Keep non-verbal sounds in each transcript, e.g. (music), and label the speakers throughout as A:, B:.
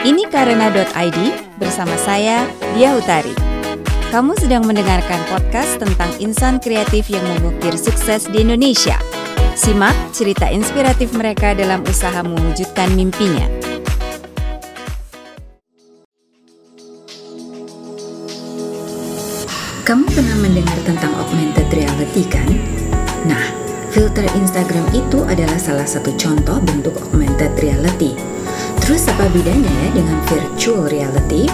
A: Ini karena.id bersama saya, Dia Utari. Kamu sedang mendengarkan podcast tentang insan kreatif yang mengukir sukses di Indonesia. Simak cerita inspiratif mereka dalam usaha mewujudkan mimpinya. Kamu pernah mendengar tentang augmented reality kan? Nah, filter Instagram itu adalah salah satu contoh bentuk augmented reality. Terus apa bedanya ya dengan virtual reality?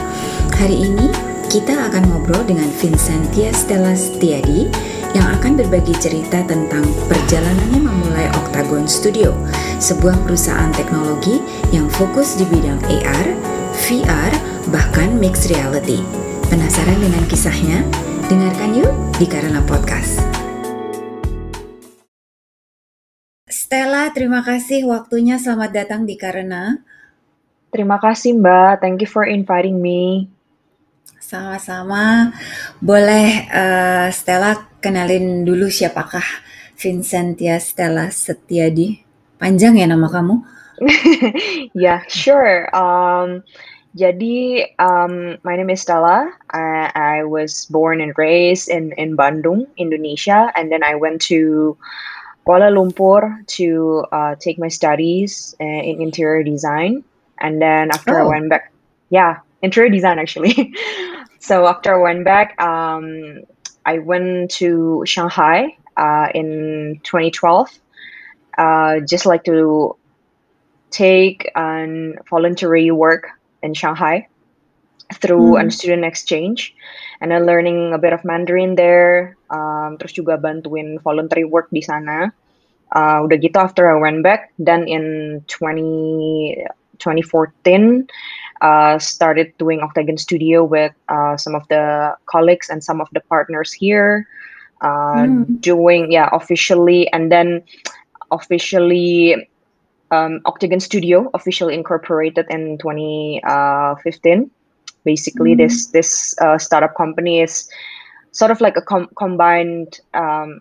A: Hari ini kita akan ngobrol dengan Vincentia Stella Setiadi yang akan berbagi cerita tentang perjalanannya memulai Octagon Studio, sebuah perusahaan teknologi yang fokus di bidang AR, VR, bahkan mixed reality. Penasaran dengan kisahnya? Dengarkan yuk di Karena Podcast. Stella, terima kasih waktunya. Selamat datang di Karena.
B: Terima kasih Mbak, thank you for inviting me.
A: Sama-sama. Boleh uh, Stella kenalin dulu siapakah Vincentia Stella Setiadi? Panjang ya nama kamu? (laughs)
B: yeah, sure. Um, jadi, um, my name is Stella. I, I was born and raised in, in Bandung, Indonesia, and then I went to Kuala Lumpur to uh, take my studies uh, in interior design. And then after oh. I went back, yeah, interior design actually. (laughs) so after I went back, um, I went to Shanghai uh, in 2012, uh, just like to take an voluntary work in Shanghai through mm. a student exchange and then learning a bit of Mandarin there um, terus juga bantuin voluntary work di sana uh, udah gitu after I went back then in 20 2014 uh, started doing Octagon Studio with uh, some of the colleagues and some of the partners here uh, mm. doing yeah officially and then officially um, Octagon Studio officially incorporated in 2015. Basically, mm. this this uh, startup company is sort of like a com- combined. Um,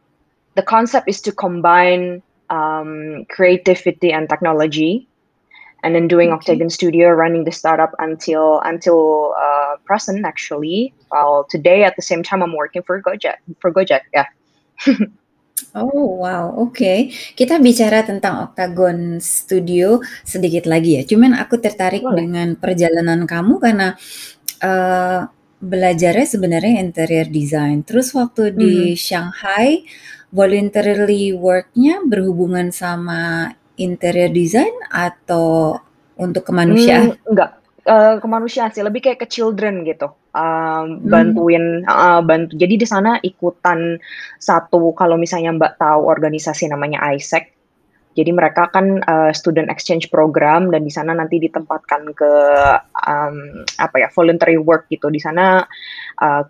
B: the concept is to combine um, creativity and technology, and then doing okay. Octagon Studio, running the startup until until uh, present actually. While today, at the same time, I'm working for Gojek for Gojek. Yeah. (laughs)
A: Oh, wow, oke. Kita bicara tentang Octagon Studio sedikit lagi ya. Cuman aku tertarik Boleh. dengan perjalanan kamu karena, uh, belajarnya sebenarnya interior design. Terus waktu di hmm. Shanghai, voluntarily work-nya berhubungan sama interior design atau untuk kemanusiaan?
B: Hmm, enggak, uh, kemanusiaan sih, lebih kayak ke children gitu. Um, bantuin uh, bantu. Jadi di sana ikutan satu kalau misalnya Mbak tahu organisasi namanya ISEC jadi mereka kan uh, student exchange program dan di sana nanti ditempatkan ke um, apa ya voluntary work gitu. Di sana uh,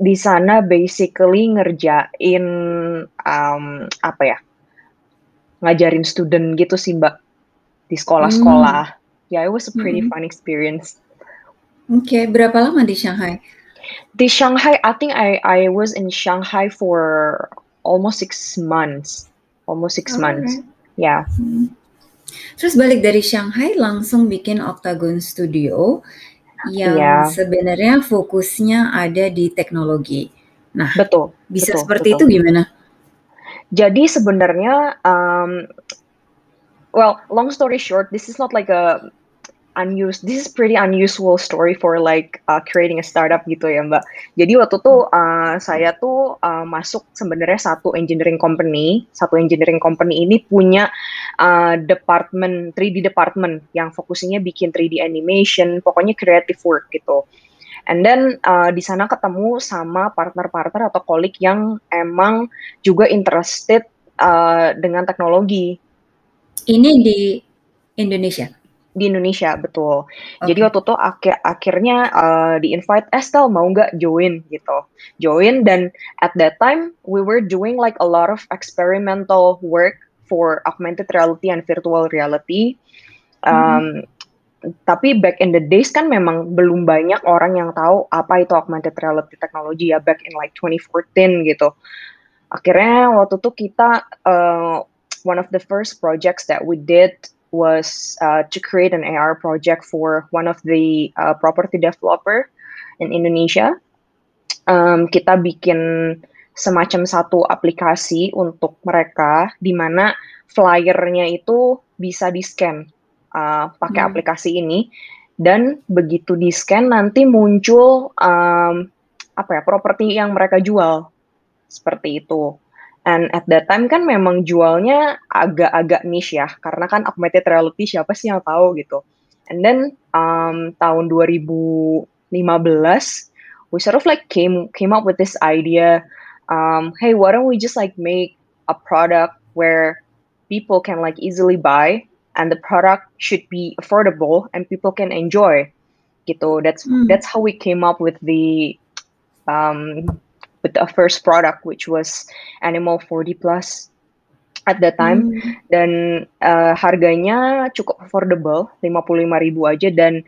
B: di sana basically ngerjain um, apa ya ngajarin student gitu sih mbak di sekolah-sekolah. Hmm. Yeah, it was a pretty hmm. fun experience.
A: Oke, berapa lama di Shanghai?
B: Di Shanghai, I think I I was in Shanghai for almost six months, almost six oh, months. Right. Yeah. Hmm.
A: Terus balik dari Shanghai langsung bikin Octagon Studio yang yeah. sebenarnya fokusnya ada di teknologi. Nah,
B: betul.
A: Bisa
B: betul,
A: seperti
B: betul.
A: itu gimana?
B: Jadi sebenarnya, um, well, long story short, this is not like a unused this is pretty unusual story for like uh, creating a startup gitu ya mbak. Jadi waktu tuh uh, saya tuh uh, masuk sebenarnya satu engineering company satu engineering company ini punya uh, department 3D department yang fokusnya bikin 3D animation pokoknya creative work gitu And then uh, di sana ketemu sama partner-partner atau kolik yang emang juga interested uh, dengan teknologi.
A: Ini di Indonesia
B: di Indonesia betul. Okay. Jadi waktu itu akhir akhirnya uh, di invite Estel mau nggak join gitu. Join dan at that time we were doing like a lot of experimental work for augmented reality and virtual reality. Um, hmm. Tapi back in the days kan memang belum banyak orang yang tahu apa itu augmented reality technology ya back in like 2014 gitu. Akhirnya waktu itu kita uh, one of the first projects that we did was uh, to create an AR project for one of the uh, property developer in Indonesia. Um, kita bikin semacam satu aplikasi untuk mereka di mana flyernya itu bisa di scan uh, pakai hmm. aplikasi ini dan begitu di scan nanti muncul um, apa ya properti yang mereka jual seperti itu. And at that time kan memang jualnya agak-agak niche ya, karena kan augmented reality siapa sih yang tahu gitu. And then um, tahun 2015, we sort of like came came up with this idea. Um, hey, why don't we just like make a product where people can like easily buy, and the product should be affordable and people can enjoy. Gitu. That's mm. that's how we came up with the um, with the first product which was Animal 40 Plus at that time hmm. dan uh, harganya cukup affordable 55.000 aja dan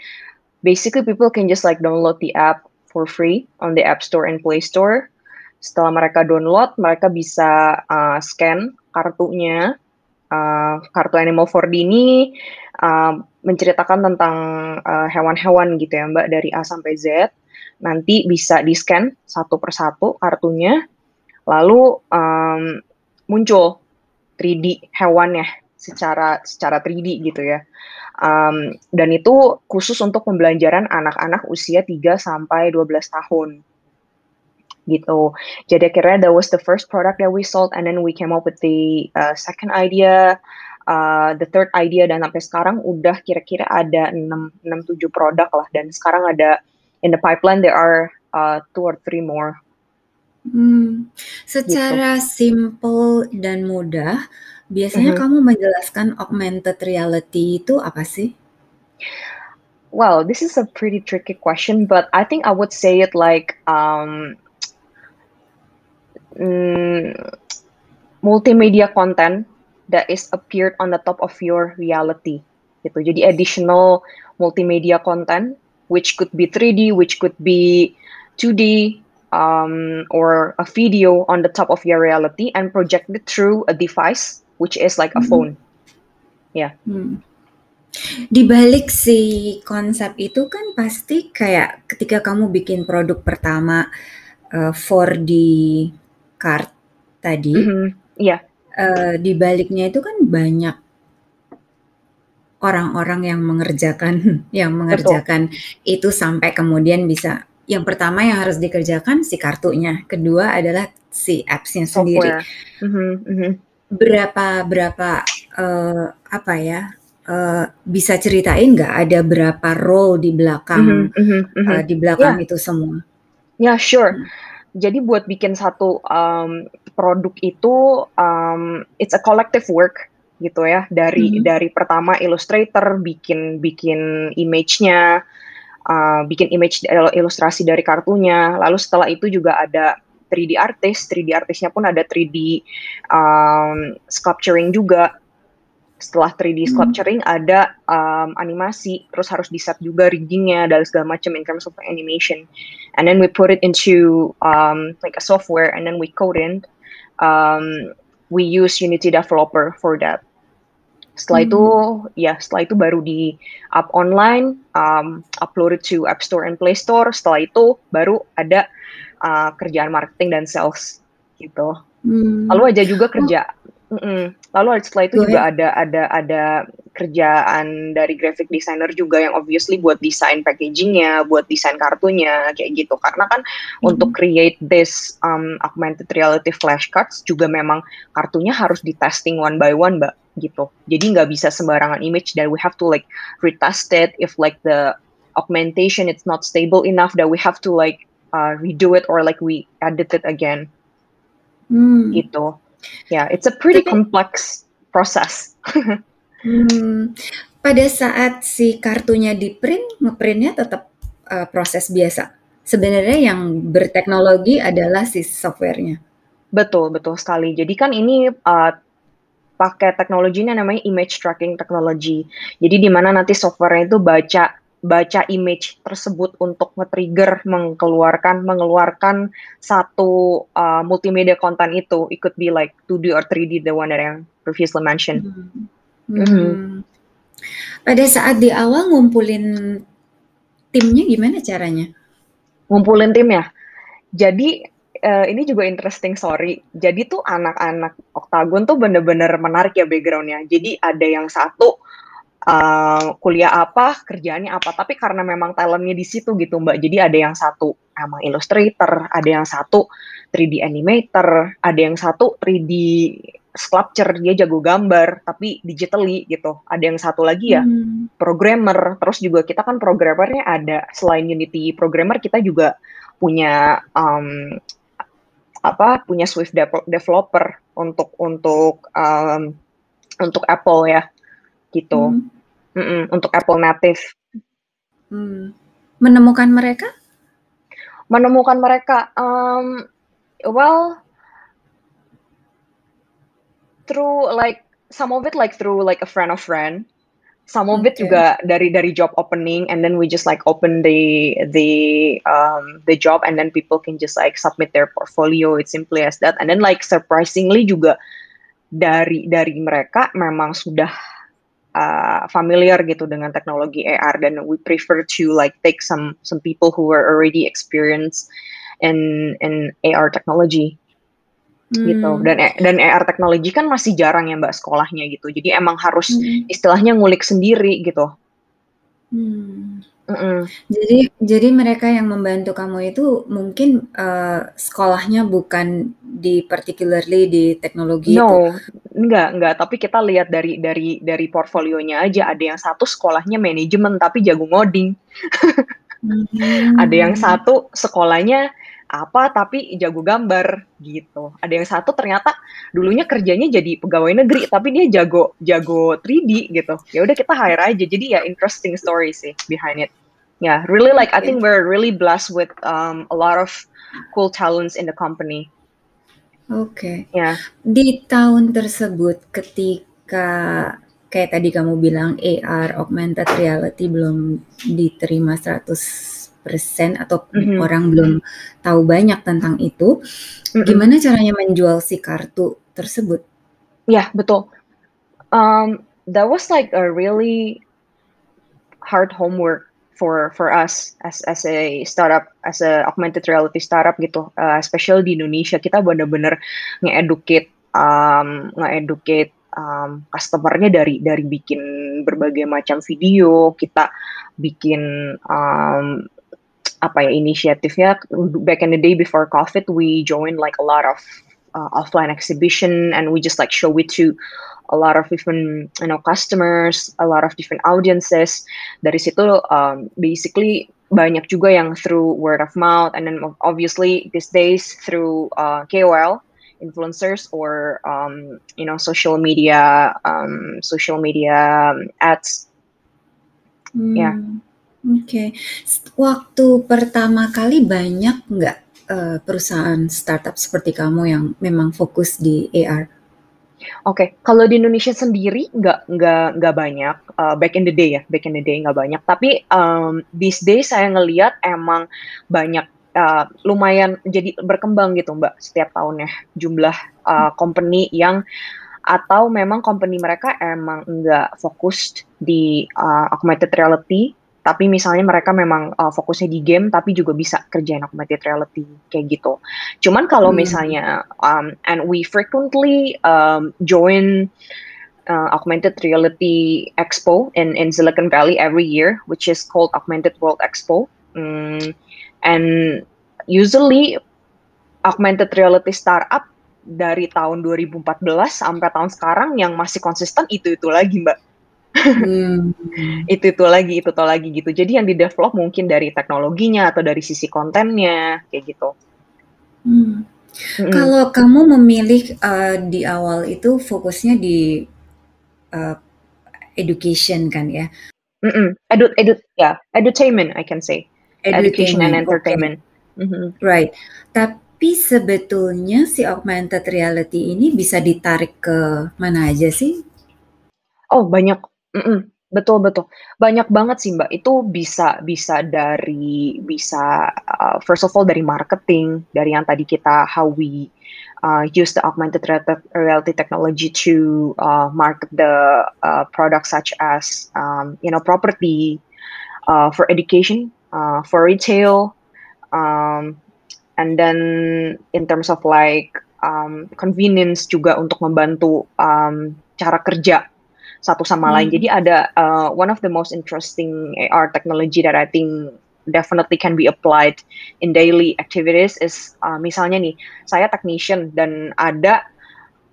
B: basically people can just like download the app for free on the App Store and Play Store. Setelah mereka download, mereka bisa uh, scan kartunya. Uh, kartu Animal 4D ini uh, menceritakan tentang hewan-hewan uh, gitu ya Mbak dari A sampai Z nanti bisa di scan satu persatu kartunya, lalu um, muncul 3D hewannya secara secara 3D gitu ya. Um, dan itu khusus untuk pembelajaran anak-anak usia 3 sampai 12 tahun. Gitu. Jadi akhirnya that was the first product that we sold and then we came up with the uh, second idea, uh, the third idea dan sampai sekarang udah kira-kira ada 6 6 7 produk lah dan sekarang ada in the pipeline there are uh, two or three more.
A: Hmm, secara gitu. simple dan mudah, biasanya mm-hmm. kamu menjelaskan augmented reality itu apa sih?
B: Well, this is a pretty tricky question, but I think I would say it like um, mm, multimedia content that is appeared on the top of your reality. Gitu. Jadi additional multimedia content which could be 3D, which could be 2D, um, or a video on the top of your reality and project it through a device, which is like a hmm. phone. Ya. Yeah. Hmm.
A: Di balik si konsep itu kan pasti kayak ketika kamu bikin produk pertama uh, 4D card tadi, mm -hmm.
B: yeah.
A: uh, di baliknya itu kan banyak orang-orang yang mengerjakan (laughs) yang mengerjakan itu sampai kemudian bisa yang pertama yang harus dikerjakan si kartunya, kedua adalah si apps-nya sendiri. Mm-hmm, mm-hmm. Berapa berapa uh, apa ya uh, bisa ceritain nggak ada berapa role di belakang mm-hmm, mm-hmm. Uh, di belakang yeah. itu semua?
B: Ya yeah, sure. Hmm. Jadi buat bikin satu um, produk itu um, it's a collective work gitu ya. Dari hmm. dari pertama Illustrator bikin bikin image-nya uh, bikin image ilustrasi dari kartunya. Lalu setelah itu juga ada 3D artist. 3D artisnya pun ada 3D um, sculpturing juga setelah 3D hmm. sculpturing hmm. ada um, animasi terus harus di set juga riggingnya dan segala macam in terms of animation and then we put it into um, like a software and then we code in um, we use Unity developer for that setelah hmm. itu ya setelah itu baru di up online, um, upload to App Store and Play Store. Setelah itu baru ada uh, kerjaan marketing dan sales gitu. Hmm. Lalu aja juga kerja oh. Mm-mm. Lalu setelah itu Go juga ahead. ada ada ada kerjaan dari graphic designer juga yang obviously buat desain packagingnya, buat desain kartunya kayak gitu. Karena kan mm-hmm. untuk create this um, augmented reality flashcards juga memang kartunya harus di testing one by one, mbak gitu. Jadi nggak bisa sembarangan image dan we have to like retest it if like the augmentation it's not stable enough that we have to like uh, redo it or like we edit it again. Hmm. Gitu. Yeah, it's a pretty Tapi, complex process. (laughs)
A: hmm, pada saat si kartunya di print, ngeprintnya tetap uh, proses biasa. Sebenarnya yang berteknologi adalah si softwarenya.
B: Betul, betul sekali. Jadi kan ini uh, pakai teknologinya namanya image tracking technology. Jadi di mana nanti softwarenya itu baca baca image tersebut untuk nge-trigger mengeluarkan mengeluarkan satu uh, multimedia content itu. It could be like 2D or 3D the one that I previously mentioned.
A: Mm -hmm. Mm -hmm. Pada saat di awal ngumpulin timnya gimana caranya?
B: Ngumpulin tim ya? Jadi, uh, ini juga interesting story. Jadi tuh anak-anak Oktagon tuh bener-bener menarik ya background-nya. Jadi ada yang satu uh, kuliah apa, kerjaannya apa, tapi karena memang talentnya di situ gitu Mbak. Jadi ada yang satu emang illustrator, ada yang satu 3D animator, ada yang satu 3D sculpture, dia jago gambar, tapi digitally gitu. Ada yang satu lagi ya, hmm. programmer. Terus juga kita kan programmernya ada selain Unity programmer, kita juga punya um, apa? Punya Swift developer untuk untuk um, untuk Apple ya gitu. Hmm. Mm -mm, untuk Apple native.
A: Hmm. Menemukan mereka?
B: Menemukan mereka, um, well, through like some of it like through like a friend of friend. Some of it juga dari dari job opening, and then we just like open the the um the job, and then people can just like submit their portfolio. It's simply as that. And then like surprisingly juga dari dari mereka memang sudah uh, familiar gitu dengan teknologi AR dan we prefer to like take some some people who are already experienced in in AR technology hmm. gitu dan dan AR teknologi kan masih jarang ya mbak sekolahnya gitu jadi emang harus hmm. istilahnya ngulik sendiri gitu
A: hmm. Mm-mm. Jadi jadi mereka yang membantu kamu itu mungkin, uh, sekolahnya bukan di particularly di teknologi itu?
B: No, enggak enggak, tapi kita lihat dari dari dari portfolionya aja, ada yang satu sekolahnya manajemen tapi jago ngoding. Ada yang hmm. satu sekolahnya apa tapi jago gambar gitu. Ada yang satu ternyata dulunya kerjanya jadi pegawai negeri tapi dia jago jago 3D gitu. Ya udah kita hire aja. Jadi ya interesting story sih behind it. Yeah, really like I think we're really blessed with um, a lot of cool talents in the company.
A: Oke. Okay.
B: Ya.
A: Di tahun tersebut ketika kayak tadi kamu bilang AR augmented reality belum diterima 100% atau mm-hmm. orang belum tahu banyak tentang itu, mm-hmm. gimana caranya menjual si kartu tersebut?
B: Ya, yeah, betul. Um, that was like a really hard homework for for us as as a startup as a augmented reality startup gitu uh, especially di Indonesia. Kita bener-bener nge-educate um, um, customernya dari dari bikin berbagai macam video kita bikin um, apa ya inisiatifnya. Back in the day before COVID we joined like a lot of uh, offline exhibition and we just like show it to a lot of different you know customers, a lot of different audiences. Dari situ um, basically banyak juga yang through word of mouth and then obviously these days through uh, KOL influencers or um, you know social media um, social media ads. Hmm, yeah.
A: Oke, okay. waktu pertama kali banyak nggak uh, perusahaan startup seperti kamu yang memang fokus di AR?
B: Oke, kalau di Indonesia sendiri nggak nggak nggak banyak, uh, back in the day ya, back in the day nggak banyak. Tapi, um, these days saya ngelihat emang banyak, uh, lumayan jadi berkembang gitu Mbak, setiap tahunnya jumlah, uh, company yang atau memang company mereka emang nggak fokus di, uh, augmented reality tapi misalnya mereka memang uh, fokusnya di game tapi juga bisa kerjain augmented reality kayak gitu. Cuman kalau hmm. misalnya um, and we frequently um, join uh, augmented reality expo in in Silicon Valley every year which is called Augmented World Expo. Um, and usually augmented reality startup dari tahun 2014 sampai tahun sekarang yang masih konsisten itu-itu lagi, Mbak Hmm. itu itu lagi itu tuh lagi gitu. Jadi yang di develop mungkin dari teknologinya atau dari sisi kontennya kayak gitu.
A: Hmm. Hmm. Kalau kamu memilih uh, di awal itu fokusnya di uh, education kan ya?
B: Mm-mm. Edu, edu, ya, yeah. edutainment I can say. Education and entertainment.
A: Okay. Mm-hmm. Right. Tapi sebetulnya si augmented reality ini bisa ditarik ke mana aja sih?
B: Oh banyak Mhm, betul betul. Banyak banget sih, Mbak. Itu bisa bisa dari bisa, uh, first of all dari marketing, dari yang tadi kita how we uh, use the augmented reality technology to uh, market the uh, products such as um, you know property uh, for education uh, for retail um, and then in terms of like um, convenience juga untuk membantu um, cara kerja satu sama hmm. lain. Jadi ada uh, one of the most interesting AR technology that I think definitely can be applied in daily activities is uh, misalnya nih saya technician dan ada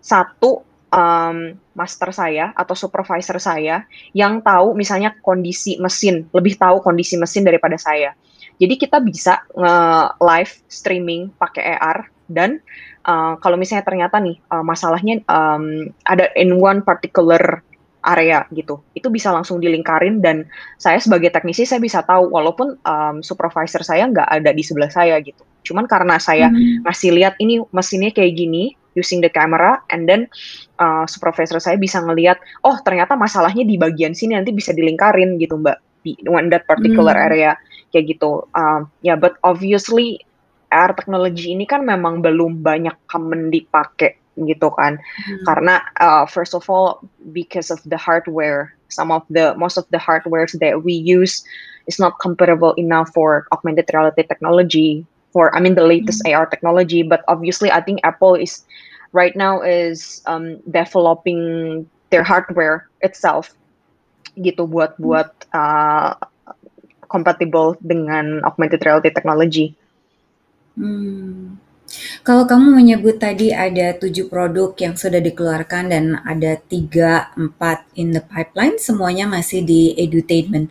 B: satu um, master saya atau supervisor saya yang tahu misalnya kondisi mesin lebih tahu kondisi mesin daripada saya. Jadi kita bisa nge live streaming pakai AR dan uh, kalau misalnya ternyata nih uh, masalahnya um, ada in one particular area gitu. Itu bisa langsung dilingkarin dan saya sebagai teknisi saya bisa tahu walaupun um, supervisor saya nggak ada di sebelah saya gitu. Cuman karena saya hmm. ngasih lihat ini mesinnya kayak gini using the camera and then uh, supervisor saya bisa ngelihat oh ternyata masalahnya di bagian sini nanti bisa dilingkarin gitu Mbak di one that particular hmm. area kayak gitu. Um, ya yeah, but obviously air technology ini kan memang belum banyak common dipakai gitu kan hmm. karena uh, first of all because of the hardware some of the most of the hardwares that we use is not compatible enough for augmented reality technology for I mean the latest hmm. AR technology but obviously I think Apple is right now is um, developing their hardware itself gitu buat hmm. buat uh, compatible dengan augmented reality technology.
A: Hmm. Kalau kamu menyebut tadi ada tujuh produk yang sudah dikeluarkan dan ada tiga empat in the pipeline, semuanya masih di edutainment?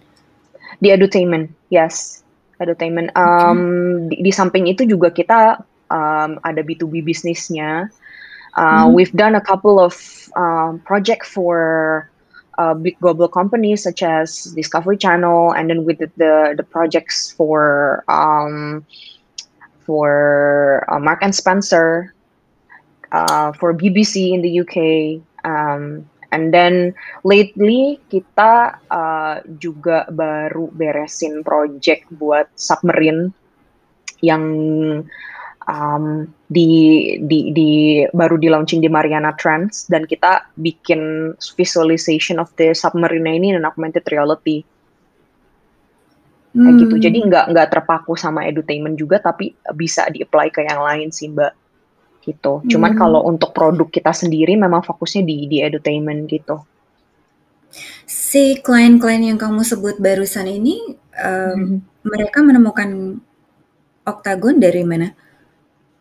B: Di edutainment, yes, edutainment. Um, di, di samping itu juga kita um, ada B2B bisnisnya. Uh, hmm. We've done a couple of um, project for uh, big global companies such as Discovery Channel, and then with the the, the projects for um, for uh, Mark and Spencer, uh, for BBC in the UK, um, and then lately kita uh, juga baru beresin project buat submarine yang um, di, di di baru di launching di Mariana Trench dan kita bikin visualization of the submarine ini in augmented reality kayak gitu. Hmm. jadi nggak nggak terpaku sama edutainment juga tapi bisa di apply ke yang lain sih mbak. Gitu. Cuman hmm. kalau untuk produk kita sendiri memang fokusnya di di edutainment gitu.
A: Si klien-klien yang kamu sebut barusan ini um, hmm. mereka menemukan Octagon dari mana?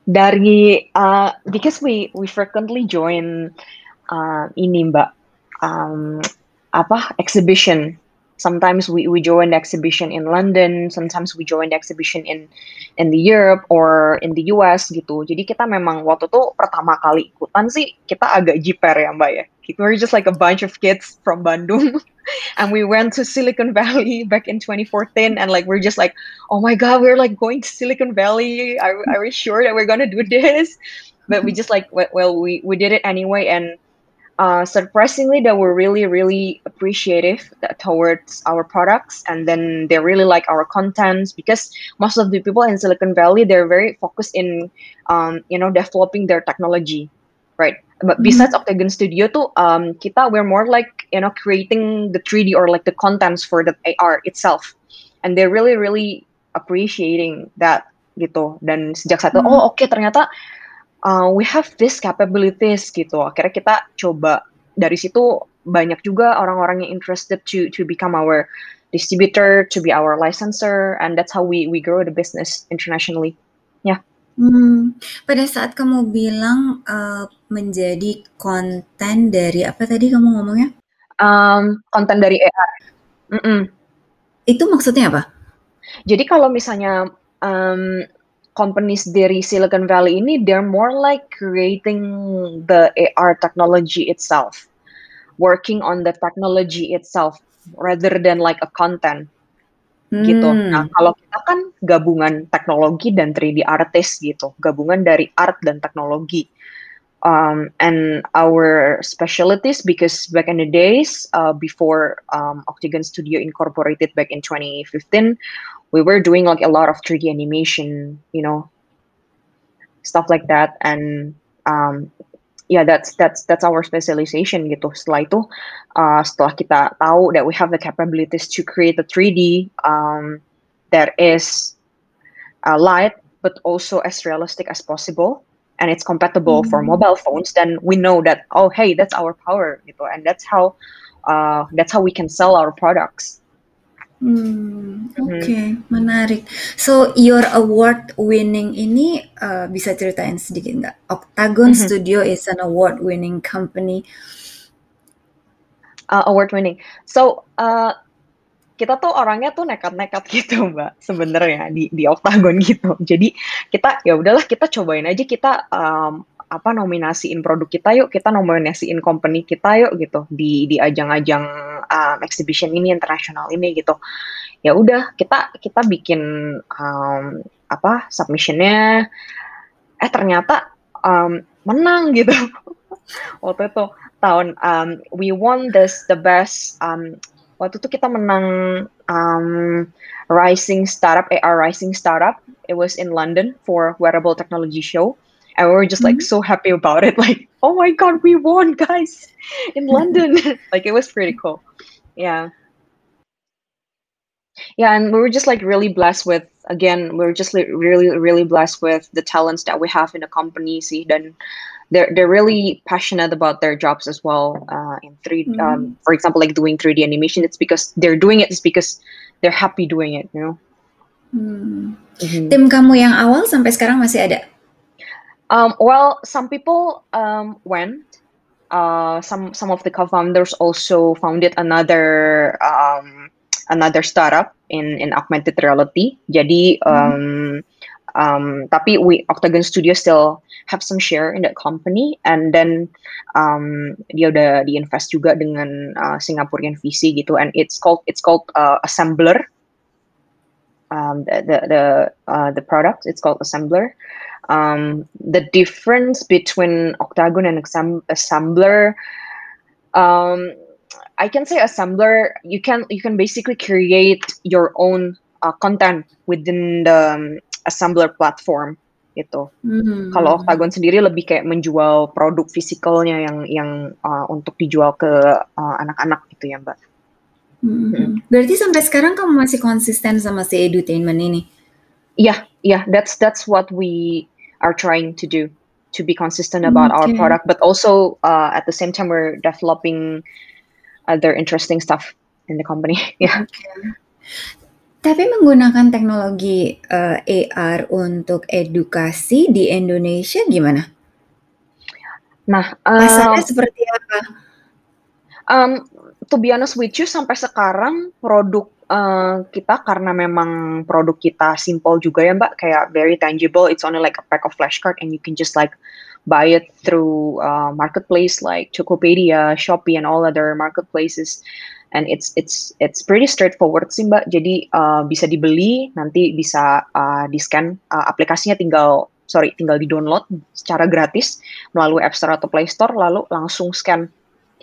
B: Dari uh, because we we frequently join uh, ini mbak. Um, apa? Exhibition sometimes we, we join the exhibition in London, sometimes we join the exhibition in in the Europe or in the US gitu. Jadi kita memang waktu itu pertama kali ikutan sih kita agak jiper ya Mbak ya. We're just like a bunch of kids from Bandung (laughs) and we went to Silicon Valley back in 2014 and like we're just like oh my god we're like going to Silicon Valley. Are, are we sure that we're gonna do this? But we just like well we we did it anyway and uh, surprisingly they were really really appreciative towards our products and then they really like our contents because most of the people in silicon valley they're very focused in um, you know developing their technology right but mm-hmm. besides mm-hmm. octagon studio too um, kita we're more like you know creating the 3d or like the contents for the ar itself and they're really really appreciating that gitu dan sejak satu mm-hmm. oh oke okay, ternyata uh, we have this capabilities gitu. Akhirnya kita coba dari situ banyak juga orang-orang yang interested to to become our distributor, to be our licensor, and that's how we we grow the business internationally. Ya. Yeah.
A: Hmm, pada saat kamu bilang uh, menjadi konten dari apa tadi kamu ngomongnya?
B: Um, konten dari AR. Mm -mm.
A: Itu maksudnya apa?
B: Jadi kalau misalnya um, companies dari Silicon Valley ini they're more like creating the AR technology itself, working on the technology itself rather than like a content gitu. hmm. gitu. Nah, kalau kita kan gabungan teknologi dan 3D artist gitu, gabungan dari art dan teknologi. Um, and our specialties because back in the days uh, before um, Octagon Studio incorporated back in 2015 we were doing like a lot of 3D animation, you know, stuff like that. And um, yeah that's that's that's our specialization gitu setelah itu uh, setelah kita tahu that we have the capabilities to create a 3D um, that is uh, light but also as realistic as possible and it's compatible mm. for hmm. mobile phones then we know that oh hey that's our power gitu and that's how uh, that's how we can sell our products
A: Hmm, oke, okay. menarik. So your award winning ini uh, bisa ceritain sedikit nggak? Octagon mm -hmm. Studio is an award winning company.
B: Uh, award winning. So uh, kita tuh orangnya tuh nekat-nekat (laughs) gitu mbak sebenarnya di di Octagon gitu. Jadi kita ya udahlah kita cobain aja kita um, apa nominasiin produk kita yuk kita nominasiin company kita yuk gitu. Di di ajang-ajang um, exhibition ini internasional ini gitu. Ya udah kita kita bikin um, apa submissionnya. Eh ternyata um, menang gitu. (laughs) Waktu itu tahun um, we won this the best um, waktu itu kita menang um, rising startup AR rising startup. It was in London for wearable technology show and we were just like mm-hmm. so happy about it (laughs) like oh my god we won guys in (laughs) london (laughs) like it was pretty cool yeah yeah and we were just like really blessed with again we were just like really really blessed with the talents that we have in the company see then they're they're really passionate about their jobs as well uh, in 3 mm. um, for example like doing 3d animation it's because they're doing it it's because they're happy doing it you know
A: hmm. mm-hmm. tim kamu yang awal sampai sekarang masih ada
B: Um, well, some people um, went. Uh, some some of the co-founders also founded another um, another startup in in augmented reality. Jadi, hmm. um, um, tapi we Octagon Studio still have some share in that company, and then um, dia udah diinvest juga dengan uh, Singaporean VC gitu, and it's called it's called uh, Assembler. Um, the the the, uh, the product it's called Assembler um, the difference between octagon and assembler um, i can say assembler you can you can basically create your own uh, content within the um, assembler platform itu. Mm-hmm. Kalau Octagon sendiri lebih kayak menjual produk fisikalnya yang yang uh, untuk dijual ke uh, anak-anak gitu ya, Mbak.
A: Hmm. Berarti sampai sekarang kamu masih konsisten sama si edutainment ini?
B: Yeah, yeah, that's that's what we are trying to do to be consistent about okay. our product but also uh, at the same time we're developing other interesting stuff in the company (laughs) yeah okay.
A: tapi menggunakan teknologi uh, AR untuk edukasi di Indonesia gimana?
B: Nah,
A: pasarnya um, seperti apa?
B: Um, to be honest with you, sampai sekarang produk Uh, kita karena memang produk kita simple juga ya Mbak, kayak very tangible. It's only like a pack of flashcard and you can just like buy it through uh, marketplace like Tokopedia, Shopee, and all other marketplaces. And it's it's it's pretty straightforward sih Mbak. Jadi uh, bisa dibeli, nanti bisa uh, di scan uh, aplikasinya tinggal sorry tinggal di download secara gratis melalui App Store atau Play Store, lalu langsung scan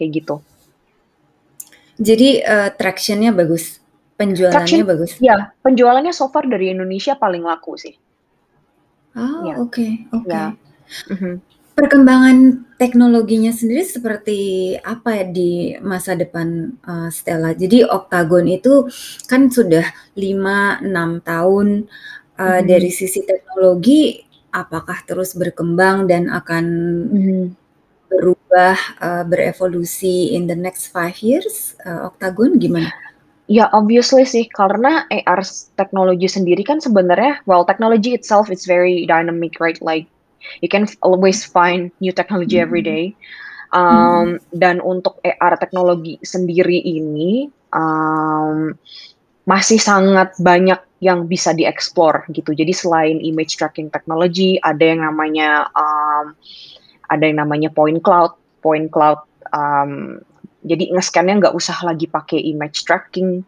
B: kayak gitu.
A: Jadi uh, tractionnya bagus. Penjualannya Traction, bagus?
B: Ya, penjualannya so far dari Indonesia paling laku sih.
A: Oh, ya. oke, okay, oke. Okay. Ya. Mm-hmm. Perkembangan teknologinya sendiri seperti apa ya di masa depan uh, Stella? Jadi Octagon itu kan sudah 5-6 tahun uh, mm-hmm. dari sisi teknologi apakah terus berkembang dan akan mm-hmm. Berubah uh, berevolusi in the next five years? Uh, Octagon gimana?
B: Ya, obviously sih, karena AR teknologi sendiri kan sebenarnya, well, technology itself is very dynamic, right? Like, you can always find new technology every hmm. day. Um, Dan untuk AR teknologi sendiri ini, um, masih sangat banyak yang bisa dieksplor gitu. Jadi selain image tracking technology, ada yang namanya um, ada yang namanya point cloud. Point cloud um, jadi nge-scannya nggak usah lagi pakai image tracking,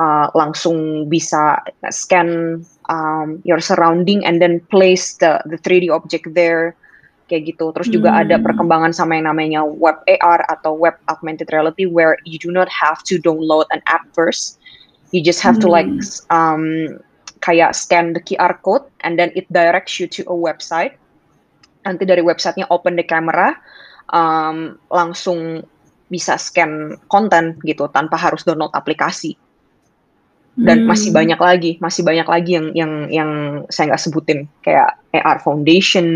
B: uh, langsung bisa scan um, your surrounding and then place the the 3D object there kayak gitu. Terus juga hmm. ada perkembangan sama yang namanya web AR atau web augmented reality where you do not have to download an app first. You just have hmm. to like hmm. um, kayak scan the QR code and then it directs you to a website nanti dari websitenya open the camera um, langsung bisa scan konten gitu tanpa harus download aplikasi dan hmm. masih banyak lagi masih banyak lagi yang yang yang saya nggak sebutin kayak AR Foundation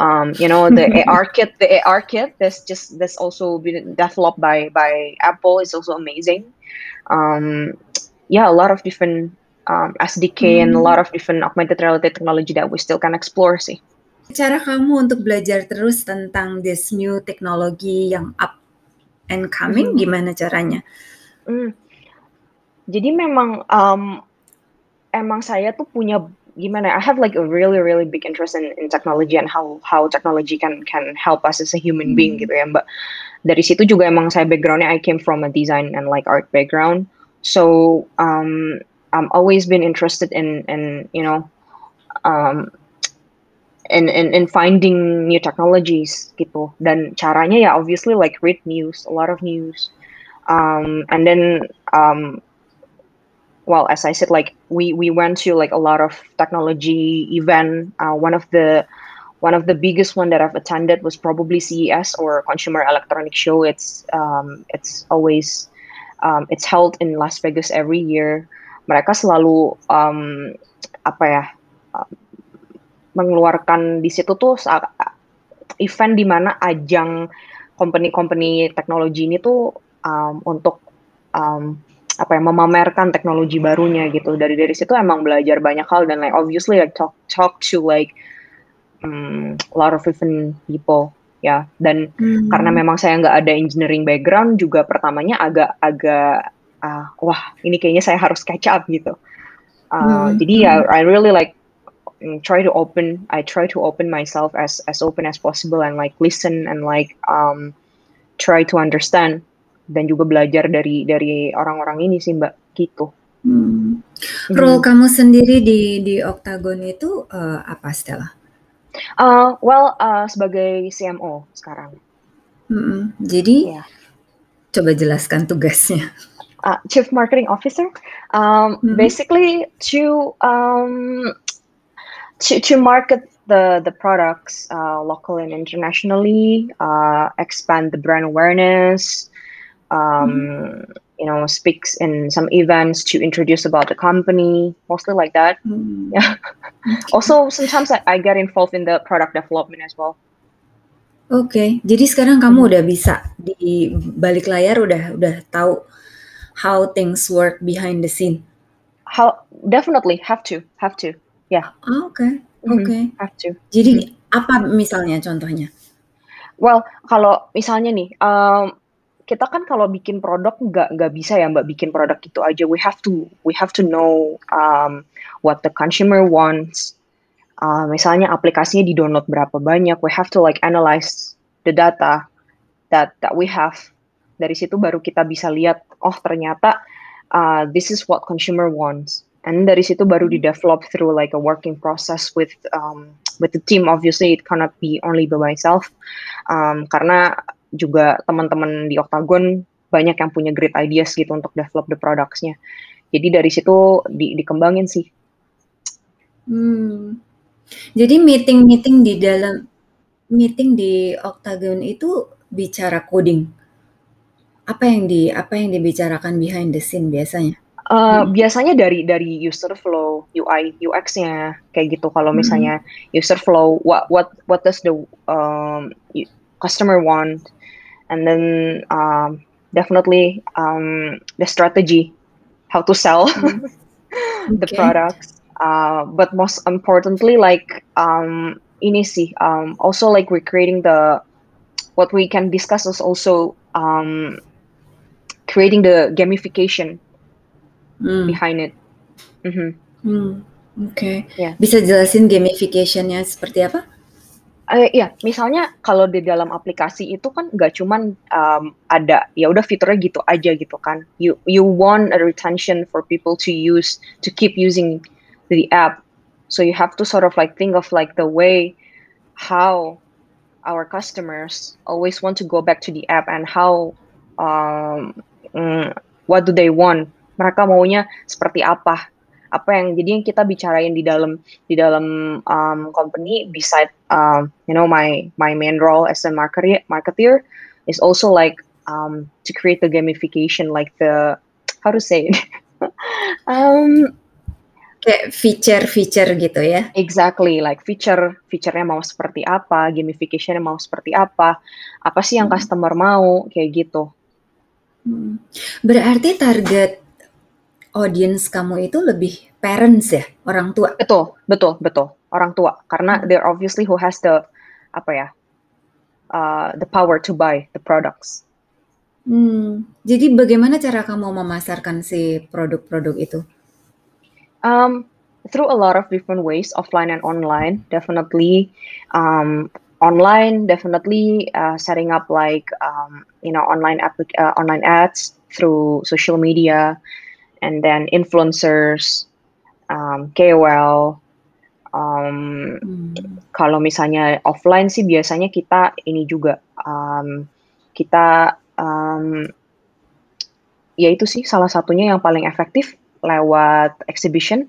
B: um, you know the (laughs) AR kit the AR kit that's just that's also been developed by by Apple is also amazing um, yeah a lot of different um, SDK hmm. and a hmm. lot of different augmented reality technology that we still can explore sih
A: cara kamu untuk belajar terus tentang this new technology yang up and coming hmm. gimana caranya?
B: Hmm. Jadi memang um, emang saya tuh punya gimana? I have like a really really big interest in, in technology and how how technology can can help us as a human hmm. being gitu ya, Mbak. Dari situ juga emang saya backgroundnya I came from a design and like art background. So um, I'm always been interested in in you know um, in, in in finding new technologies gitu. Dan caranya ya obviously like read news a lot of news. Um, and then um, well as I said like we we went to like a lot of technology event. Uh, one of the one of the biggest one that I've attended was probably CES or Consumer Electronic Show. It's um, it's always um, it's held in Las Vegas every year. Mereka selalu um, apa ya mengeluarkan di situ tuh event di mana ajang company-company teknologi ini tuh um, untuk um, apa ya memamerkan teknologi barunya gitu dari dari situ emang belajar banyak hal dan like obviously like talk talk to like um, a lot of different people ya dan hmm. karena memang saya nggak ada engineering background juga pertamanya agak agak uh, wah ini kayaknya saya harus catch up gitu uh, hmm. jadi ya I really like try to open I try to open myself as as open as possible and like listen and like um try to understand dan juga belajar dari dari orang-orang ini sih mbak gitu.
A: Hmm. Role hmm. kamu sendiri di di Octagon itu uh, apa Stella?
B: Uh, well uh, sebagai CMO sekarang.
A: Hmm. Jadi yeah. coba jelaskan tugasnya.
B: Uh, Chief Marketing Officer, um, hmm. basically to um, to, to market the the products uh, locally and internationally, uh, expand the brand awareness, um, mm. you know, speaks in some events to introduce about the company, mostly like that. Mm. Yeah. (laughs) also, sometimes I, I get involved in the product development as well.
A: Oke, okay. jadi sekarang kamu udah bisa di balik layar udah udah tahu how things work behind the scene.
B: How definitely have to have to Yeah.
A: Oh, oke
B: oke. have to.
A: Jadi Mhm. apa misalnya contohnya?
B: Well, kalau misalnya nih, um, kita kan kalau bikin produk nggak nggak bisa ya Mbak bikin produk itu aja. We have to we have to know um, what the consumer wants. Uh, misalnya aplikasinya di-download berapa banyak, we have to like analyze the data that that we have. Dari situ baru kita bisa lihat, oh ternyata uh, this is what consumer wants and dari situ baru di develop through like a working process with um, with the team. Obviously it cannot be only by myself. Um, karena juga teman-teman di Octagon banyak yang punya great ideas gitu untuk develop the productsnya. Jadi dari situ di, dikembangin sih.
A: Hmm. jadi meeting meeting di dalam meeting di Octagon itu bicara coding. Apa yang di apa yang dibicarakan behind the scene biasanya
B: Uh, biasanya dari dari user flow, UI, UX-nya kayak gitu. Kalau hmm. misalnya user flow, what what what does the um, customer want, and then um, definitely um, the strategy, how to sell hmm. (laughs) the products. Uh, but most importantly, like um, ini sih, um, also like we're creating the what we can discuss is also um, creating the gamification mm. behind it.
A: Mm-hmm. Hmm. Oke. Okay. Yeah. Bisa jelasin gamificationnya seperti apa?
B: Uh, ya, misalnya kalau di dalam aplikasi itu kan nggak cuman um, ada ya udah fiturnya gitu aja gitu kan. You you want a retention for people to use to keep using the app. So you have to sort of like think of like the way how our customers always want to go back to the app and how um, mm, what do they want mereka maunya seperti apa apa yang jadi yang kita bicarain di dalam di dalam um, company beside um, you know my my main role as a marketer marketer is also like um, to create the gamification like the how to say it (laughs) um,
A: Kayak feature-feature gitu ya?
B: Exactly, like feature, feature-nya mau seperti apa, gamification-nya mau seperti apa, apa sih yang hmm. customer mau, kayak gitu.
A: Hmm. Berarti target audience kamu itu lebih parents ya, orang tua?
B: Betul, betul, betul, orang tua. Karena hmm. they're obviously who has the, apa ya, uh, the power to buy the products.
A: Hmm. Jadi bagaimana cara kamu memasarkan si produk-produk itu?
B: Um, through a lot of different ways, offline and online. Definitely, um, online. Definitely uh, setting up like um, you know online applic- uh, online ads through social media, and then influencers, um, KOL. Um, hmm. Kalau misalnya offline sih biasanya kita ini juga um, kita um, ya itu sih salah satunya yang paling efektif lewat exhibition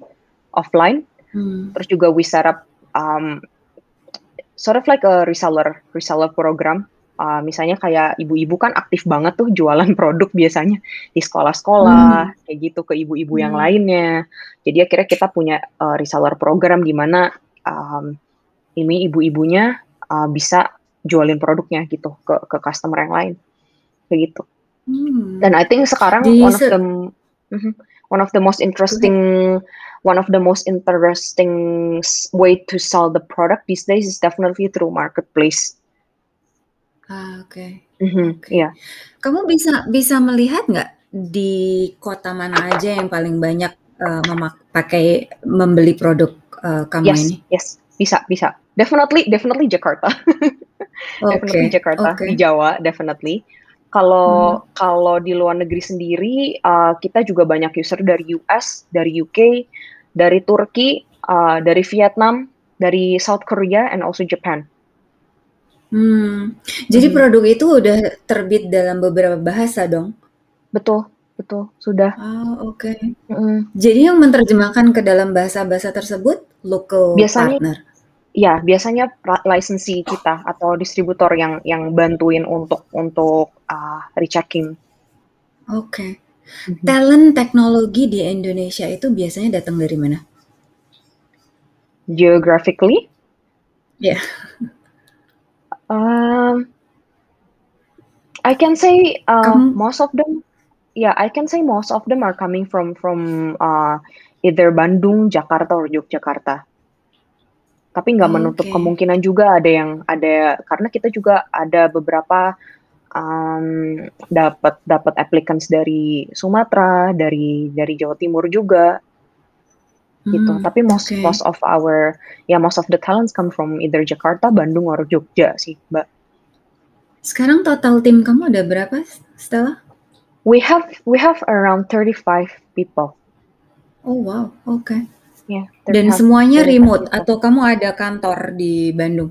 B: offline. Hmm. Terus juga we set up um, sort of like a reseller reseller program. Uh, misalnya kayak ibu-ibu kan aktif banget tuh jualan (laughs) produk biasanya di sekolah-sekolah hmm. kayak gitu ke ibu-ibu hmm. yang lainnya. Jadi akhirnya kita punya uh, reseller program di mana um, ini ibu-ibunya uh, bisa jualin produknya gitu ke ke customer yang lain kayak gitu. Hmm. Dan I think sekarang di one of the -hmm, one of the most interesting one of the most interesting way to sell the product these days is definitely through marketplace.
A: Ah, oke. Okay.
B: Mm-hmm, yeah.
A: Kamu bisa bisa melihat nggak di kota mana aja yang paling banyak uh, memakai membeli produk uh, kamu
B: yes,
A: ini?
B: Yes, bisa bisa. Definitely definitely Jakarta. (laughs) okay, definitely Jakarta okay. di Jawa definitely. Kalau hmm. kalau di luar negeri sendiri, uh, kita juga banyak user dari US, dari UK, dari Turki, uh, dari Vietnam, dari South Korea, and also Japan.
A: Hmm. Jadi hmm. produk itu udah terbit dalam beberapa bahasa dong?
B: Betul, betul, sudah.
A: Oh, oke. Okay. Hmm. Jadi yang menerjemahkan ke dalam bahasa-bahasa tersebut local Biasanya, partner?
B: ya biasanya licensee kita atau distributor yang yang bantuin untuk untuk uh, rechecking.
A: Oke. Okay. Mm-hmm. Talent teknologi di Indonesia itu biasanya datang dari mana?
B: Geographically?
A: Ya.
B: Um, I can say uh, most of them. Yeah, I can say most of them are coming from from uh, either Bandung, Jakarta, or Yogyakarta tapi nggak menutup okay. kemungkinan juga ada yang ada karena kita juga ada beberapa um, dapat dapat applicants dari Sumatera, dari dari Jawa Timur juga gitu. Hmm, Tapi most okay. most of our ya yeah, most of the talents come from either Jakarta, Bandung, or Jogja sih, Mbak.
A: Sekarang total tim kamu ada berapa, Stella?
B: We have we have around 35 people.
A: Oh wow, oke. Okay.
B: Ya,
A: Dan semuanya remote atau kamu ada kantor di Bandung?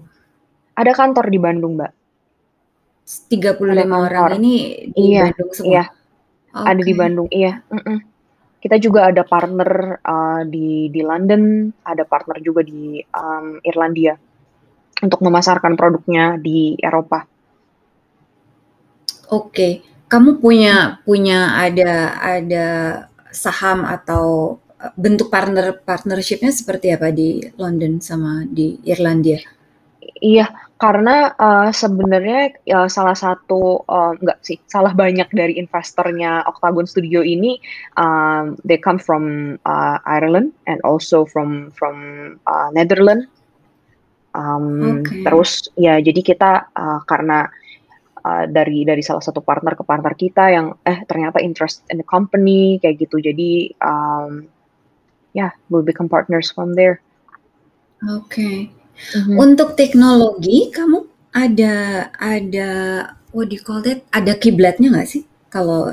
B: Ada kantor di Bandung, Mbak.
A: 35 orang ini di iya, Bandung semua?
B: Iya, okay. ada di Bandung, iya. Mm -mm. Kita juga ada partner uh, di di London, ada partner juga di um, Irlandia untuk memasarkan produknya di Eropa.
A: Oke, okay. kamu punya punya ada ada saham atau bentuk partner partnershipnya seperti apa di London sama di Irlandia?
B: Iya, karena uh, sebenarnya uh, salah satu uh, enggak sih, salah banyak dari investornya Octagon Studio ini um, they come from uh, Ireland and also from from uh, Netherlands. Um, okay. Terus ya jadi kita uh, karena uh, dari dari salah satu partner ke partner kita yang eh ternyata interest in the company kayak gitu. Jadi um, yeah, we'll become partners from there.
A: Oke. Okay. Mm-hmm. Untuk teknologi, kamu ada ada what do you call that? Ada kiblatnya nggak sih? Kalau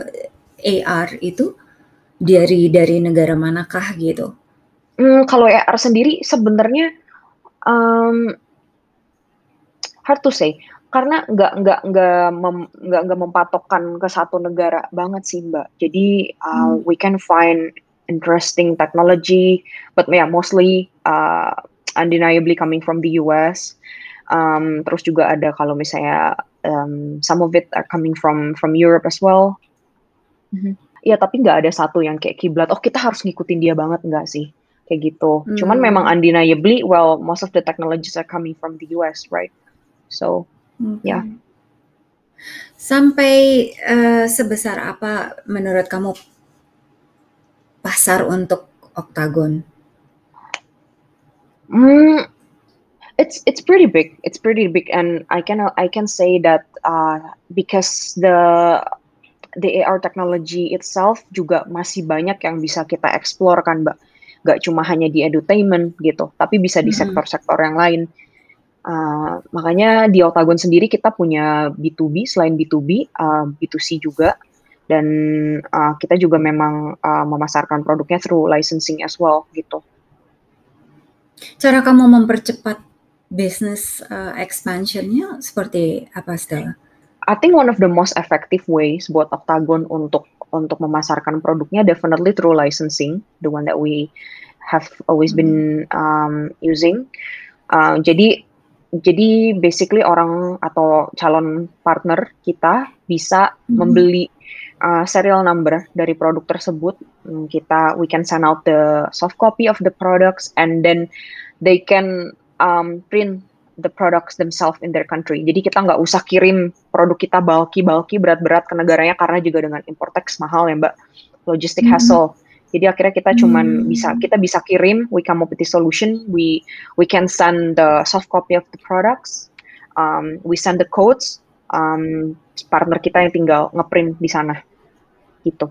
A: AR itu dari dari negara manakah gitu?
B: Hmm, kalau AR sendiri sebenarnya um, hard to say karena nggak nggak nggak mem, nggak nggak mempatokkan ke satu negara banget sih mbak. Jadi uh, hmm. we can find interesting technology, but yeah, mostly uh, undeniably coming from the US. Um, terus juga ada kalau misalnya um, some of it are coming from from Europe as well. Mm-hmm. Ya tapi nggak ada satu yang kayak kiblat. Oh kita harus ngikutin dia banget nggak sih? Kayak gitu. Hmm. Cuman memang undeniably, well most of the technologies are coming from the US, right? So, okay. ya. Yeah.
A: Sampai uh, sebesar apa menurut kamu pasar untuk Octagon?
B: Mm, it's it's pretty big. It's pretty big, and I can I can say that uh, because the the AR technology itself juga masih banyak yang bisa kita explore kan, mbak. Gak cuma hanya di edutainment gitu, tapi bisa di sektor-sektor yang lain. Uh, makanya di Octagon sendiri kita punya B2B selain B2B, uh, B2C juga dan uh, kita juga memang uh, memasarkan produknya through licensing as well gitu.
A: Cara kamu mempercepat business uh, expansionnya seperti apa Stella?
B: I think one of the most effective ways buat Octagon untuk untuk memasarkan produknya definitely through licensing, the one that we have always been hmm. um, using. Uh, jadi jadi basically orang atau calon partner kita bisa hmm. membeli uh, serial number dari produk tersebut hmm, kita we can send out the soft copy of the products and then they can um, print the products themselves in their country. Jadi kita nggak usah kirim produk kita bulky-bulky berat-berat ke negaranya karena juga dengan import tax mahal ya mbak, logistic mm -hmm. hassle. Jadi akhirnya kita cuman hmm. bisa kita bisa kirim, we come up with the solution, we we can send the soft copy of the products, um, we send the codes, um, partner kita yang tinggal ngeprint di sana gitu.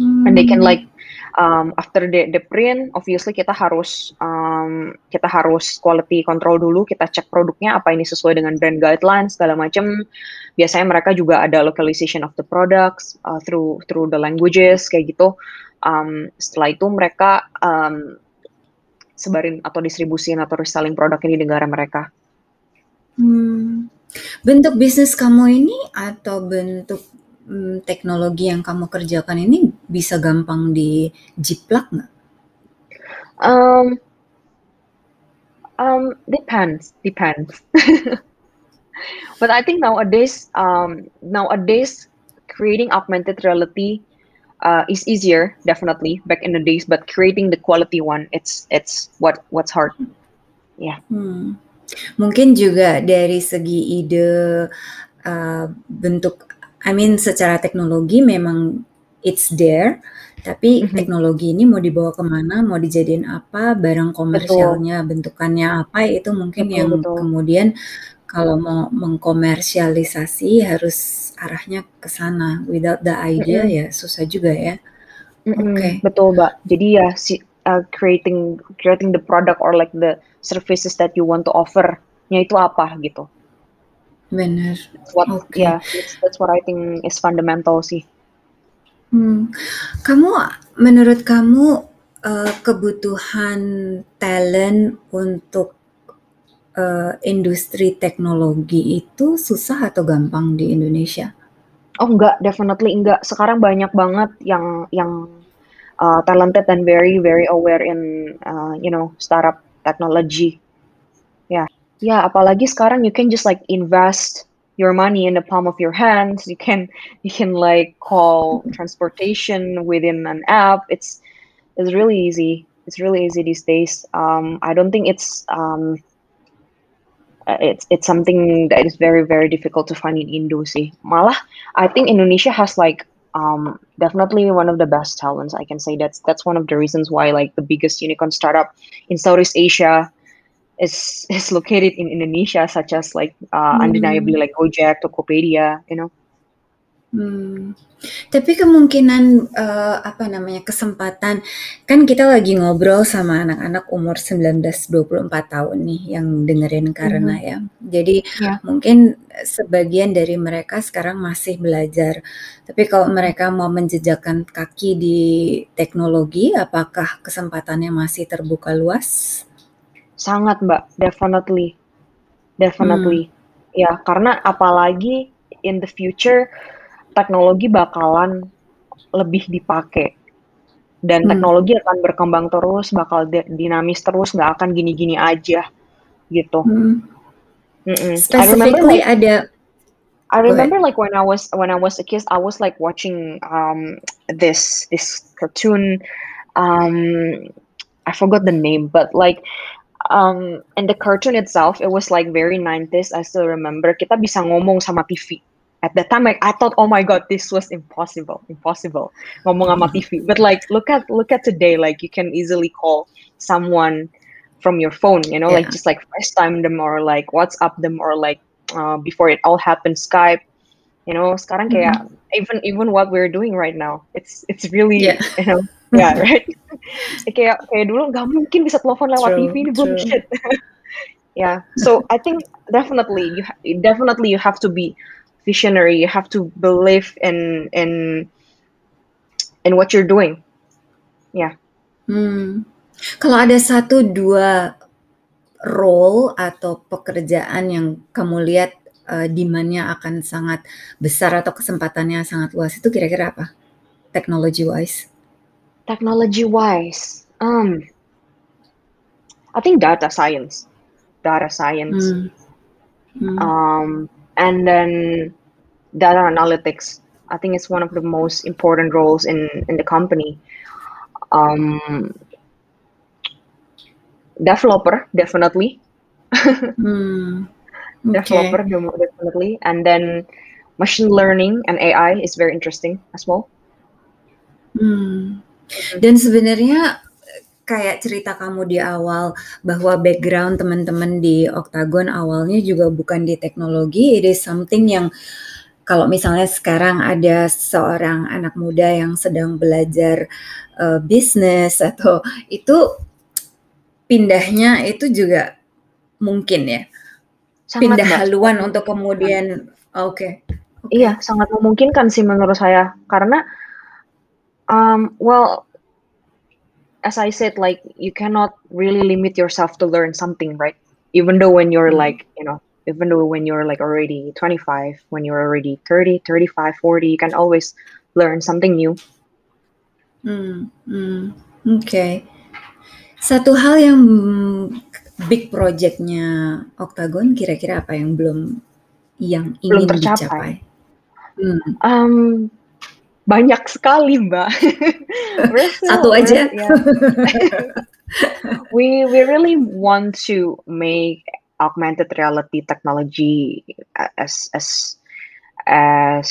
B: Hmm. And they can like um, after the, the print, obviously kita harus um, kita harus quality control dulu, kita cek produknya apa ini sesuai dengan brand guidelines segala macam. Biasanya mereka juga ada localization of the products uh, through through the languages kayak gitu. Um, setelah itu mereka um, sebarin atau distribusin atau reselling produk ini di negara mereka.
A: Hmm. Bentuk bisnis kamu ini atau bentuk hmm, teknologi yang kamu kerjakan ini bisa gampang dijiplak nggak?
B: Um, um, depends, depends. (laughs) But I think nowadays, um, nowadays creating augmented reality uh, is easier, definitely back in the days. But creating the quality one, it's it's what what's hard. Yeah.
A: Hmm. Mungkin juga dari segi ide uh, bentuk I mean secara teknologi memang it's there, tapi mm-hmm. teknologi ini mau dibawa ke mana, mau dijadiin apa, barang komersialnya, bentukannya apa, itu mungkin betul, yang betul. kemudian kalau mau mengkomersialisasi harus arahnya ke sana. Without the idea mm-hmm. ya susah juga ya.
B: Mm-hmm. Oke. Okay. Betul, Mbak. Jadi ya si uh, creating creating the product or like the services that you want to offer-nya itu apa gitu.
A: Benar.
B: What okay. yeah, that's, what I think is fundamental sih.
A: Hmm. Kamu menurut kamu uh, kebutuhan talent untuk uh, industri teknologi itu susah atau gampang di Indonesia?
B: Oh enggak, definitely enggak. Sekarang banyak banget yang yang uh, talented and very very aware in uh, you know startup technology. Ya. Yeah. Ya, apalagi sekarang you can just like invest your money in the palm of your hands. You can you can like call transportation within an app. It's it's really easy. It's really easy these days. Um, I don't think it's um, uh, it's it's something that is very very difficult to find in Indo. Malah I think Indonesia has like um, definitely one of the best talents. I can say that's that's one of the reasons why like the biggest unicorn startup in Southeast Asia is is located in Indonesia, such as like uh, hmm. undeniably like Gojek, Tokopedia, you know.
A: Hmm. Tapi kemungkinan uh, apa namanya kesempatan kan kita lagi ngobrol sama anak-anak umur 19-24 tahun nih yang dengerin karena hmm. ya. Jadi yeah. mungkin sebagian dari mereka sekarang masih belajar. Tapi kalau mereka mau menjejakkan kaki di teknologi, apakah kesempatannya masih terbuka luas?
B: Sangat, Mbak, definitely. Definitely. Hmm. Ya, karena apalagi in the future teknologi bakalan lebih dipakai. dan
A: Hmm.
B: teknologi akan berkembang terus, bakal di dinamis terus, nggak akan gini-gini aja, gitu.
A: Hmm.
B: Mhm. I remember
A: Specifically
B: like
A: ada
B: I remember like when I was when I was a kid, I was like watching um this this cartoon. Um, I forgot the name, but like um in the cartoon itself, it was like very 90s. I still remember kita bisa ngomong sama TV. At that time, like I thought, oh my god, this was impossible, impossible ngomong sama TV. (laughs) But like look at look at today, like you can easily call someone from your phone, you know, like just like FaceTime them or like WhatsApp them or like uh, before it all happened Skype you know sekarang kayak
A: Mhm.
B: even even what we're doing right now it's it's really
A: Yeah.
B: you know yeah (laughs) right (laughs) kayak kayak dulu nggak mungkin bisa telepon lewat
A: True,
B: TV ini bullshit (laughs) yeah so I think definitely you definitely you have to be visionary you have to believe in in in what you're doing yeah
A: Hmm. Kalau ada satu dua role atau pekerjaan yang kamu lihat uh, demand-nya akan sangat besar atau kesempatannya sangat luas itu kira-kira apa? Technology wise.
B: Technology wise um I think data science data science
A: Hmm. Hmm.
B: um, and then data analytics. I think it's one of the most important roles in in the company. Um, developer definitely, (laughs)
A: Hmm. Oke.
B: developer definitely, and then machine learning and AI is very interesting as well.
A: Hmm. Dan sebenarnya kayak cerita kamu di awal bahwa background teman-teman di Octagon awalnya juga bukan di teknologi, it is something yang kalau misalnya sekarang ada seorang anak muda yang sedang belajar uh, bisnis atau itu pindahnya itu juga mungkin ya.
B: Sangat
A: Pindah
B: mbak.
A: haluan untuk kemudian oke. Oke.
B: Iya, sangat memungkinkan sih menurut saya karena um, well as I said like you cannot really limit yourself to learn something, right? Even though when you're
A: Hmm.
B: like, you know, even though when you're like already 25, when you're already 30, 35, 40, you can always learn something new.
A: Hmm, hmm, oke. Satu hal yang big projectnya Octagon kira-kira apa yang belum yang
B: Belum
A: ingin
B: tercapai.
A: dicapai? Hmm.
B: Um, banyak sekali, Mbak. (laughs)
A: Satu aja.
B: yeah. (laughs) we we really want to make augmented reality technology as as as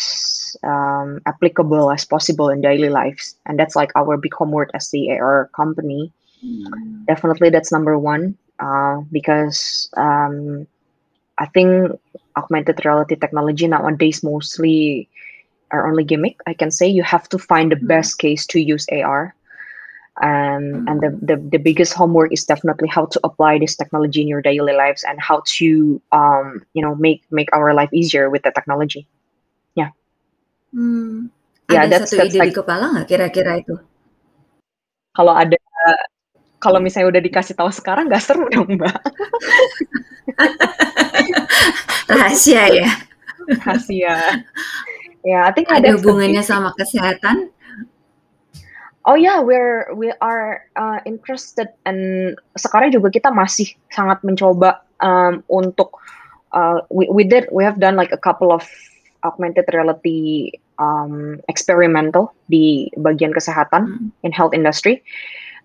B: um, applicable as possible in daily lives, and that's like our big homework as the AR company.
A: Hmm.
B: Definitely, that's number one uh, because um, I think augmented reality technology nowadays mostly are only gimmick. I can say you have to find the
A: Hmm.
B: best case to use AR. Um, and the,
A: Hmm.
B: the, the biggest homework is definitely how to apply this technology in your daily lives and how to um, you know make make our life easier with the technology.
A: Hmm.
B: Yeah,
A: Ada
B: that's
A: satu
B: that's
A: ide di
B: like
A: kepala nggak kira-kira itu?
B: kalau ada kalau misalnya udah dikasih tahu sekarang nggak seru dong mbak (laughs)
A: Rahasia ya?
B: rahasia yeah I think
A: Ada hubungannya sama kesehatan?
B: Oh yeah, we're we are uh, interested and sekarang juga kita masih sangat mencoba um, untuk uh, we we did we have done like a couple of augmented reality um, experimental di bagian kesehatan
A: Hmm.
B: in health industry.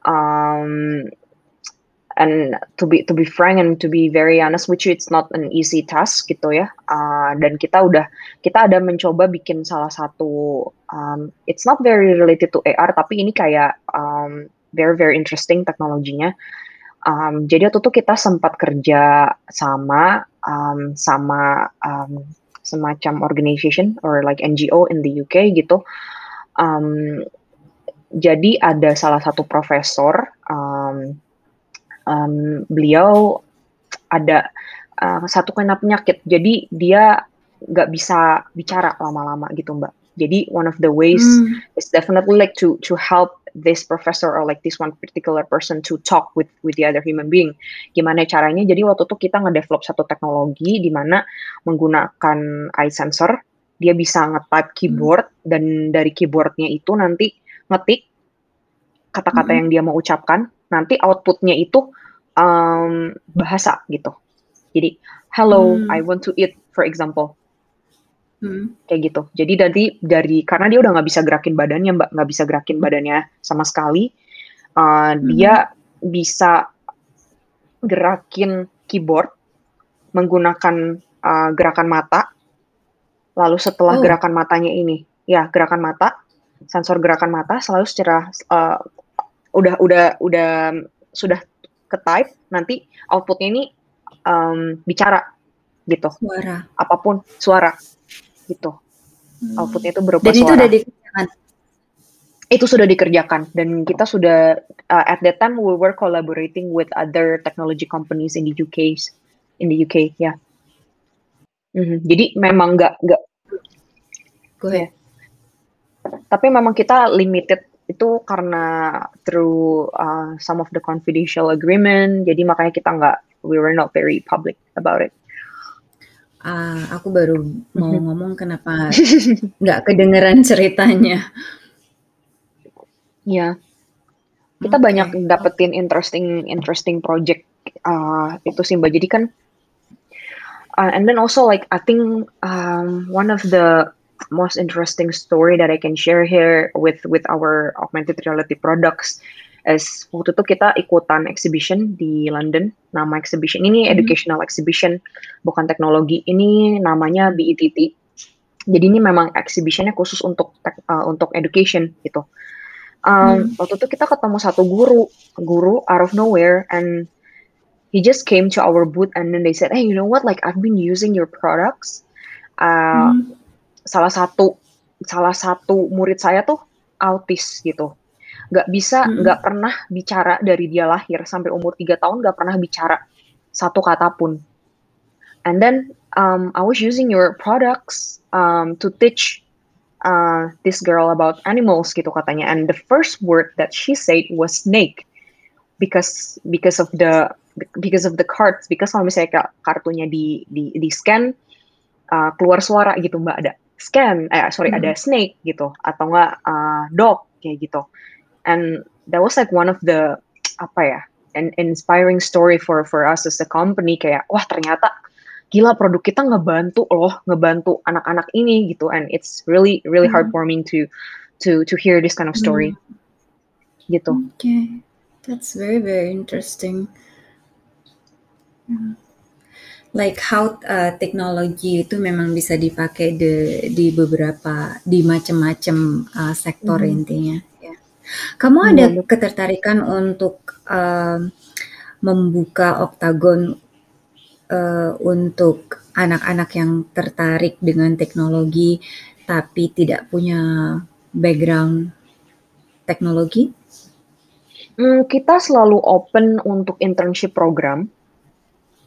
B: Um, and to be to be frank and to be very honest with you, it's not an easy task gitu ya. Uh, dan kita udah kita ada mencoba bikin salah satu um, it's not very related to AR tapi ini kayak um, very very interesting teknologinya. Um, jadi waktu itu kita sempat kerja sama um, sama um, semacam organization or like NGO in the UK gitu. Um, jadi ada salah satu profesor, um, um, beliau ada uh, satu kena penyakit, jadi dia nggak bisa bicara lama-lama gitu mbak. Jadi one of the ways
A: Hmm.
B: is definitely like to to help this professor or like this one particular person to talk with with the other human being. Gimana caranya? Jadi waktu itu kita ngedevelop satu teknologi di mana menggunakan eye sensor, dia bisa nge-type keyboard dan dari keyboardnya itu nanti ngetik kata-kata
A: Mhm.
B: yang dia mau ucapkan, nanti outputnya itu um, bahasa gitu. Jadi, hello,
A: Hmm.
B: I want to eat, for example.
A: Hmm.
B: Kayak gitu. Jadi dari dari karena dia udah nggak bisa gerakin badannya, Mbak, nggak bisa gerakin badannya sama sekali. Uh,
A: Hmm.
B: Dia bisa gerakin keyboard menggunakan uh, gerakan mata. Lalu setelah
A: Oh.
B: gerakan matanya ini, ya gerakan mata, sensor gerakan mata selalu secara uh, udah udah udah sudah ke type nanti outputnya ini um, bicara gitu
A: Suara.
B: apa pun suara gitu
A: Hmm.
B: outputnya itu berupa
A: Dan itu
B: suara
A: udah dikerjakan.
B: itu sudah dikerjakan dan kita sudah uh, at that time we were collaborating with other technology companies in the UK in the UK ya Mhm. jadi memang nggak nggak
A: Go ahead.
B: tapi memang kita limited itu karena through uh, some of the confidential agreement jadi makanya kita nggak we were not very public about it
A: Ah, aku baru mau (laughs) ngomong kenapa nggak kedengeran ceritanya. (laughs)
B: ya kita
A: Oke.
B: banyak dapetin interesting interesting project uh, itu sih mbak jadi kan uh, and then also like I think um, one of the most interesting story that I can share here with with our augmented reality products is waktu itu kita ikutan exhibition di London nama exhibition ini
A: Mhm.
B: educational exhibition bukan teknologi ini namanya BETT jadi ini memang exhibitionnya khusus untuk uh, untuk education gitu Um,
A: Hmm.
B: waktu itu kita ketemu satu guru guru out of nowhere and he just came to our booth and then they said hey you know what like I've been using your products uh,
A: Hmm.
B: Salah satu salah satu murid saya tuh autis gitu. Nggak bisa
A: Hmm.
B: nggak pernah bicara dari dia lahir sampai umur tiga tahun nggak pernah bicara satu kata pun. And then um, I was using your products um, to teach uh, this girl about animals gitu katanya. And the first word that she said was snake. Because because of the because of the cards because kalau misalnya kartunya di di di scan uh, keluar suara gitu mbak ada scan eh sorry
A: Hmm.
B: ada snake gitu atau enggak uh, dog kayak gitu and that was like one of the apa ya an inspiring story for for us as a company kayak wah ternyata gila produk kita ngebantu loh ngebantu anak-anak ini gitu and it's really really
A: Hmm.
B: heartwarming to to to hear this kind of story gitu
A: Okay, that's very very interesting. Hmm. Like how uh, teknologi itu memang bisa dipakai di, di beberapa di macam-macam uh, sektor
B: Mhm.
A: intinya. Ya. Kamu
B: Iya,
A: ada
B: betul.
A: ketertarikan untuk um, membuka oktagon uh, untuk anak-anak yang tertarik dengan teknologi tapi tidak punya background teknologi?
B: Hmm, kita selalu open untuk internship program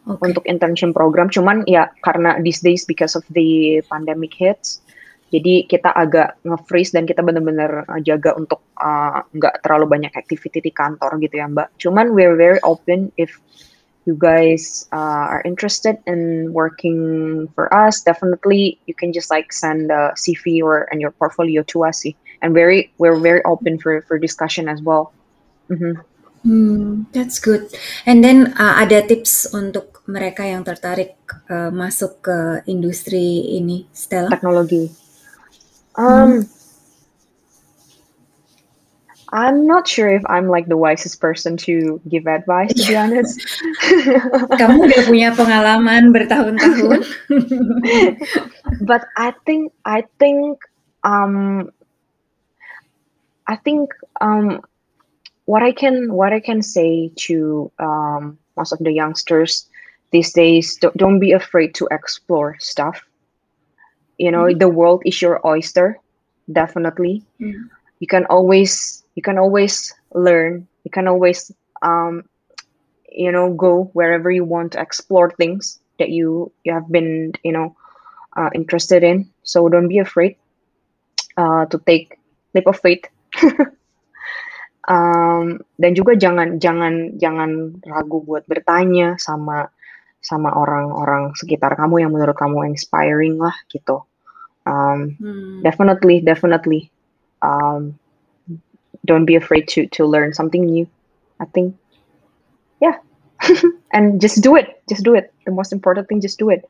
A: Oke.
B: untuk internship program cuman ya karena these days because of the pandemic hits jadi kita agak nge-freeze dan kita benar-benar uh, jaga untuk uh, nggak terlalu banyak activity di kantor gitu ya mbak cuman we're very open if you guys uh, are interested in working for us definitely you can just like send a CV or and your portfolio to us sih and very we're very open for for discussion as well Mhm.
A: Hmm, that's good. And then uh, ada tips untuk mereka yang tertarik uh, masuk ke industri ini, Stella?
B: teknologi
A: Hmm.
B: um I'm not sure if I'm like the wisest person to give advice, to be (laughs) honest. (laughs)
A: Kamu udah punya pengalaman bertahun-tahun. (laughs)
B: but I think I think um I think um what I can what I can say to um most of the youngsters these days don't, don't be afraid to explore stuff. You know,
A: Mhm.
B: the world is your oyster, definitely.
A: Hmm.
B: You can always you can always learn. You can always um you know go wherever you want to explore things that you you have been you know uh, interested in so don't be afraid uh, to take leap of faith (laughs) um, dan juga jangan jangan jangan ragu buat bertanya sama sama orang-orang sekitar kamu yang menurut kamu inspiring lah gitu um,
A: Hmm.
B: definitely definitely um, don't be afraid to to learn something new. I think, yeah, (laughs) and just do it. Just do it. The most important thing, just do it.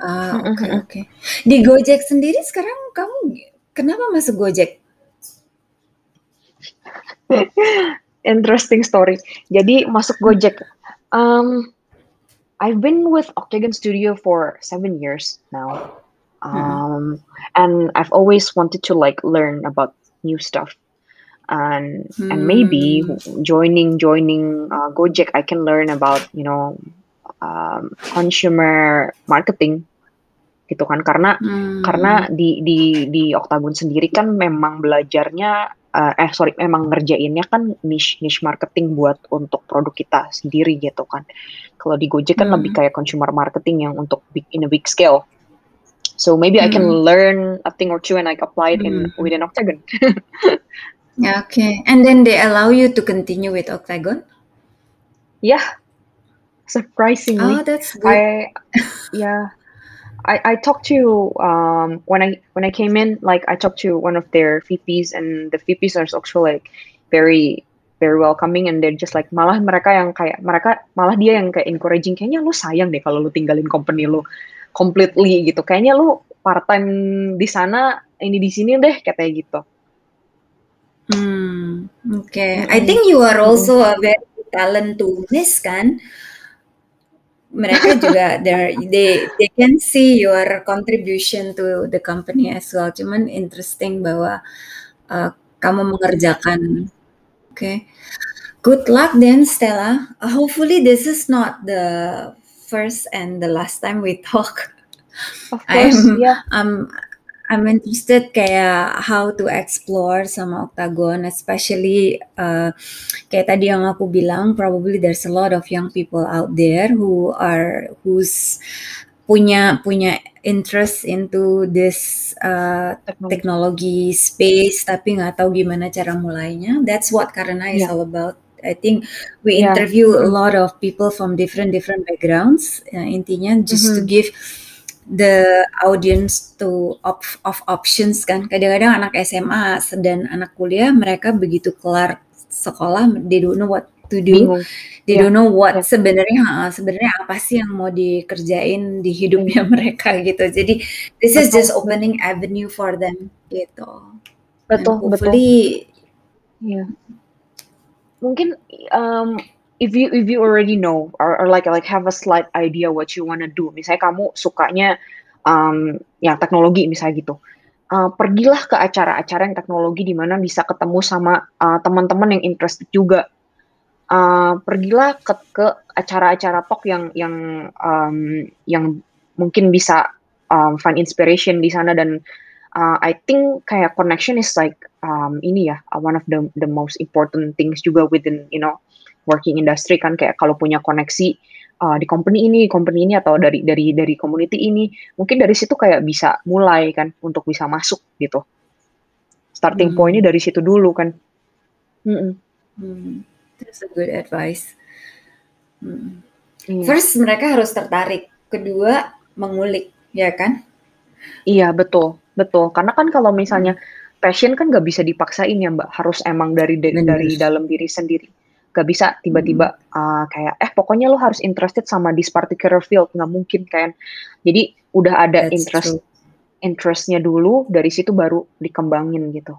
A: Ah, oke oke. Di Gojek sendiri sekarang kamu kenapa masuk Gojek? (laughs)
B: Interesting story. Jadi masuk Gojek. Um, I've been with Octagon Studio for seven years now. Um, and I've always wanted to like learn about new stuff. And and maybe joining joining uh, Gojek, I can learn about you know um, consumer marketing gitu kan karena
A: Hmm.
B: karena di di di Octagon sendiri kan memang belajarnya uh, eh sorry memang ngerjainnya kan niche niche marketing buat untuk produk kita sendiri gitu kan kalau di Gojek kan lebih
A: Hmm.
B: kayak consumer marketing yang untuk big in a big scale so maybe I can
A: Hmm.
B: learn a thing or two and like apply it in
A: Hmm.
B: within Octagon (laughs)
A: Ya, Oke, and then they allow you to continue with Octagon.
B: yeah surprisingly
A: Oh, that's good.
B: I yeah. I, I talked to um when I when I came in like I talked to one of their VPs and the VPs are also like very very welcoming and they're just like malah mereka yang kayak mereka malah dia yang kayak encouraging kayaknya lu sayang deh kalau lu tinggalin company lu completely gitu kayaknya lu part time di sana ini di sini deh katanya gitu
A: Hmm, okay. I
B: Mm-mm.
A: think you are
B: Mm-mm.
A: also a very talent to miss kan? Mereka juga they they can see your contribution to the company as well. Cuman interesting bahwa uh, kamu mengerjakan. Okay. Good luck then, Stella. Uh, hopefully this is not the first and the last time we talk.
B: of course
A: I'm
B: yeah
A: I'm I'm interested kayak how to explore sama Octagon, especially uh, kayak tadi yang aku bilang, probably there's a lot of young people out there who are who's punya punya interest into this uh,
B: technology
A: space, tapi nggak tahu gimana cara mulainya. That's what Karena is
B: yeah
A: all about. I think we
B: yeah
A: interview a
B: Mm.
A: lot of people from different different backgrounds. Ya, intinya just to
B: Mhm.
A: give the audience to op of options kan. Kadang-kadang anak SMA dan anak kuliah mereka begitu kelar sekolah they don't know what to do.
B: bingung
A: They
B: ya
A: don't know what
B: ya
A: sebenarnya sebenarnya apa sih yang mau dikerjain di hidupnya (laughs) mereka gitu. Jadi this is just opening avenue for them gitu. And
B: betul betul yeah mungkin um, if you if you already know or, or like like have a slight idea what you wanna do. Misalnya kamu sukanya um, yang teknologi misalnya gitu. Uh, pergilah ke acara-acara yang teknologi di mana bisa ketemu sama uh, teman-teman yang interested juga. Uh, pergilah ke ke acara-acara talk yang yang um, yang mungkin bisa um, find inspiration di sana. Dan uh, I think kayak connection is like um, ini ya one of the the most important things juga within you know working industry kan kayak kalau punya koneksi uh, di company ini company ini atau dari dari dari community ini mungkin dari situ kayak bisa mulai kan untuk bisa masuk gitu starting
A: hmm,
B: pointnya dari situ dulu kan Mm-mm.
A: hmm, that's a good advice. Hmm.
B: Iya.
A: First mereka harus tertarik, kedua mengulik, ya kan?
B: Iya betul betul karena kan kalau misalnya
A: Hmm,
B: passion kan nggak bisa dipaksain ya mbak harus emang dari
A: bener.
B: dari dalam diri sendiri nggak bisa tiba-tiba uh, kayak eh pokoknya lo harus interested sama this particular field nggak mungkin kan jadi udah ada
A: that's
B: interest
A: true.
B: interestnya dulu dari situ baru dikembangin gitu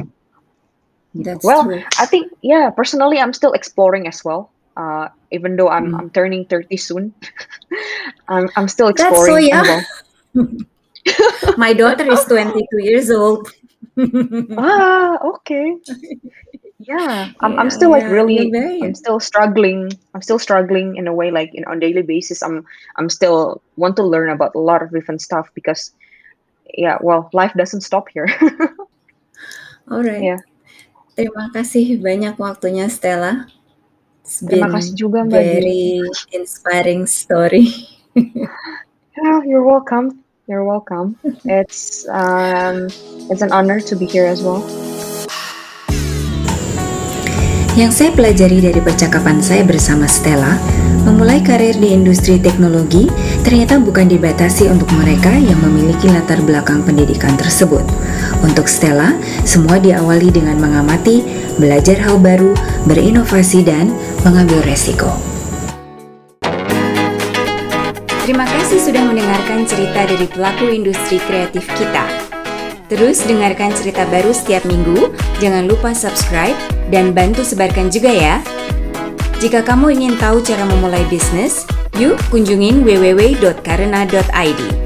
B: gitu
A: That's
B: well
A: true.
B: I think yeah personally I'm still exploring as well uh, even though I'm
A: Hmm.
B: I'm turning 30 soon (laughs) I'm I'm still
A: That's so
B: exploring as
A: young.
B: well (laughs)
A: My daughter is 22 years old.
B: ah okay (laughs) yeah I'm I'm still like really I'm still struggling I'm still struggling in a way like in on daily basis. I'm I'm still want to learn about a lot of different stuff because yeah well life doesn't stop here. (laughs)
A: Alright.
B: yeah.
A: Terima kasih banyak waktunya Stella. It's
B: terima kasih juga Mbak
A: very inspiring story. (laughs)
B: yeah you're welcome. You're welcome. (laughs) It's um it's an honor to be here as well
A: Yang saya pelajari dari percakapan saya bersama Stella, memulai karir di industri teknologi ternyata bukan dibatasi untuk mereka yang memiliki latar belakang pendidikan tersebut. Untuk Stella, semua diawali dengan mengamati, belajar hal baru, berinovasi, dan mengambil resiko. Terima kasih sudah mendengarkan cerita dari pelaku industri kreatif kita. Terus dengarkan cerita baru setiap minggu, jangan lupa subscribe dan bantu sebarkan juga ya. Jika kamu ingin tahu cara memulai bisnis, yuk kunjungin www.karena.id.